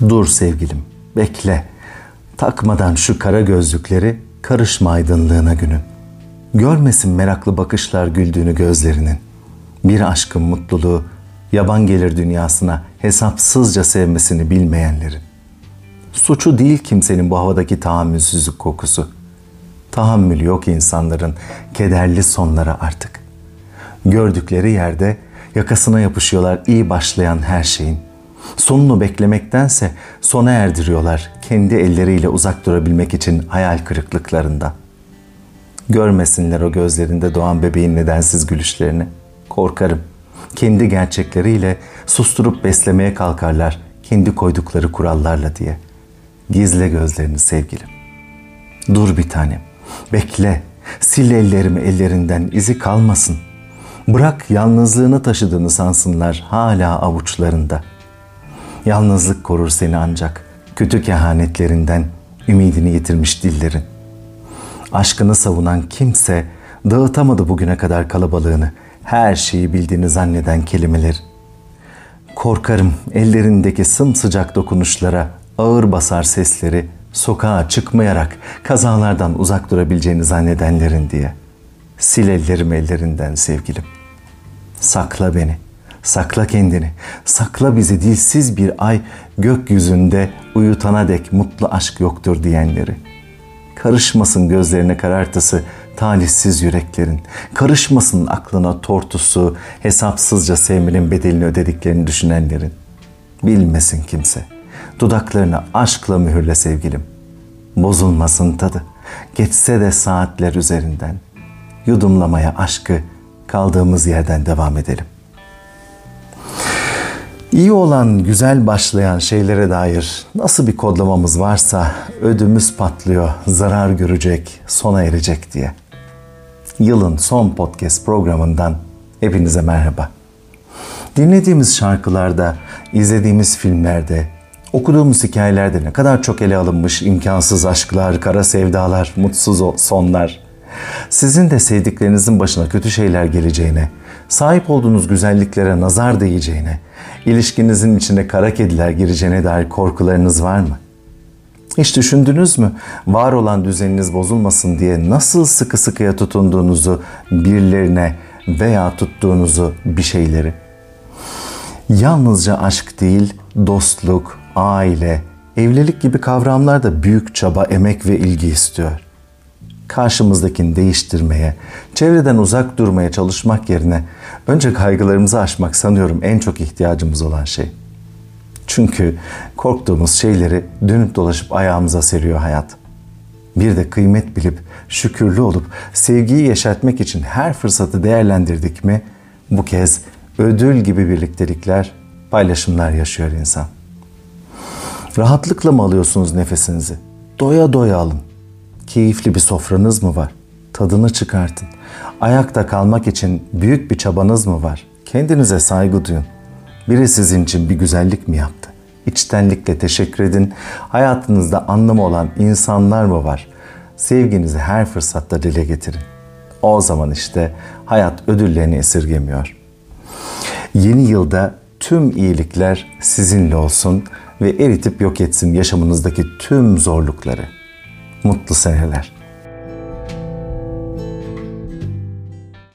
Dur sevgilim, bekle. Takmadan şu kara gözlükleri karışma aydınlığına günün. Görmesin meraklı bakışlar güldüğünü gözlerinin. Bir aşkın mutluluğu yaban gelir dünyasına hesapsızca sevmesini bilmeyenlerin. Suçu değil kimsenin bu havadaki tahammülsüzlük kokusu. Tahammül yok insanların kederli sonlara artık. Gördükleri yerde yakasına yapışıyorlar iyi başlayan her şeyin. Sonunu beklemektense sona erdiriyorlar kendi elleriyle uzak durabilmek için hayal kırıklıklarında. Görmesinler o gözlerinde doğan bebeğin nedensiz gülüşlerini. Korkarım. Kendi gerçekleriyle susturup beslemeye kalkarlar kendi koydukları kurallarla diye. Gizle gözlerini sevgilim. Dur bir tanem. Bekle. Sil ellerimi ellerinden izi kalmasın. Bırak yalnızlığını taşıdığını sansınlar hala avuçlarında. Yalnızlık korur seni ancak kötü kehanetlerinden ümidini yitirmiş dillerin. Aşkını savunan kimse dağıtamadı bugüne kadar kalabalığını, her şeyi bildiğini zanneden kelimeler. Korkarım ellerindeki sımsıcak dokunuşlara ağır basar sesleri sokağa çıkmayarak kazalardan uzak durabileceğini zannedenlerin diye. Sil ellerimi ellerinden sevgilim. Sakla beni, sakla kendini, sakla bizi dilsiz bir ay gökyüzünde uyutana dek mutlu aşk yoktur diyenleri. Karışmasın gözlerine karartısı talihsiz yüreklerin, karışmasın aklına tortusu, hesapsızca sevmenin bedelini ödediklerini düşünenlerin. Bilmesin kimse. Dudaklarını aşkla mühürle sevgilim. Bozulmasın tadı. Geçse de saatler üzerinden. Yudumlamaya aşkı kaldığımız yerden devam edelim. İyi olan, güzel başlayan şeylere dair nasıl bir kodlamamız varsa ödümüz patlıyor, zarar görecek, sona erecek diye. Yılın son podcast programından hepinize merhaba. Dinlediğimiz şarkılarda, izlediğimiz filmlerde, okuduğumuz hikayelerde ne kadar çok ele alınmış imkansız aşklar, kara sevdalar, mutsuz sonlar. Sizin de sevdiklerinizin başına kötü şeyler geleceğine, sahip olduğunuz güzelliklere nazar değeceğine, ilişkinizin içine kara kediler gireceğine dair korkularınız var mı? Hiç düşündünüz mü? Var olan düzeniniz bozulmasın diye nasıl sıkı sıkıya tutunduğunuzu birilerine veya tuttuğunuzu bir şeyleri. Yalnızca aşk değil, dostluk, aile, evlilik gibi kavramlar da büyük çaba, emek ve ilgi istiyor. Karşımızdakini değiştirmeye, çevreden uzak durmaya çalışmak yerine önce kaygılarımızı aşmak sanıyorum en çok ihtiyacımız olan şey. Çünkü korktuğumuz şeyleri dönüp dolaşıp ayağımıza seriyor hayat. Bir de kıymet bilip şükürlü olup sevgiyi yaşatmak için her fırsatı değerlendirdik mi bu kez ödül gibi birliktelikler, paylaşımlar yaşıyor insan. Rahatlıkla mı alıyorsunuz nefesinizi? Doya doya alın. Keyifli bir sofranız mı var? Tadını çıkartın. Ayakta kalmak için büyük bir çabanız mı var? Kendinize saygı duyun. Biri sizin için bir güzellik mi yaptı? İçtenlikle teşekkür edin. Hayatınızda anlamı olan insanlar mı var? Sevginizi her fırsatta dile getirin. O zaman işte hayat ödüllerini esirgemiyor. Yeni yılda tüm iyilikler sizinle olsun ve eritip yok etsin yaşamınızdaki tüm zorlukları. Mutlu seneler.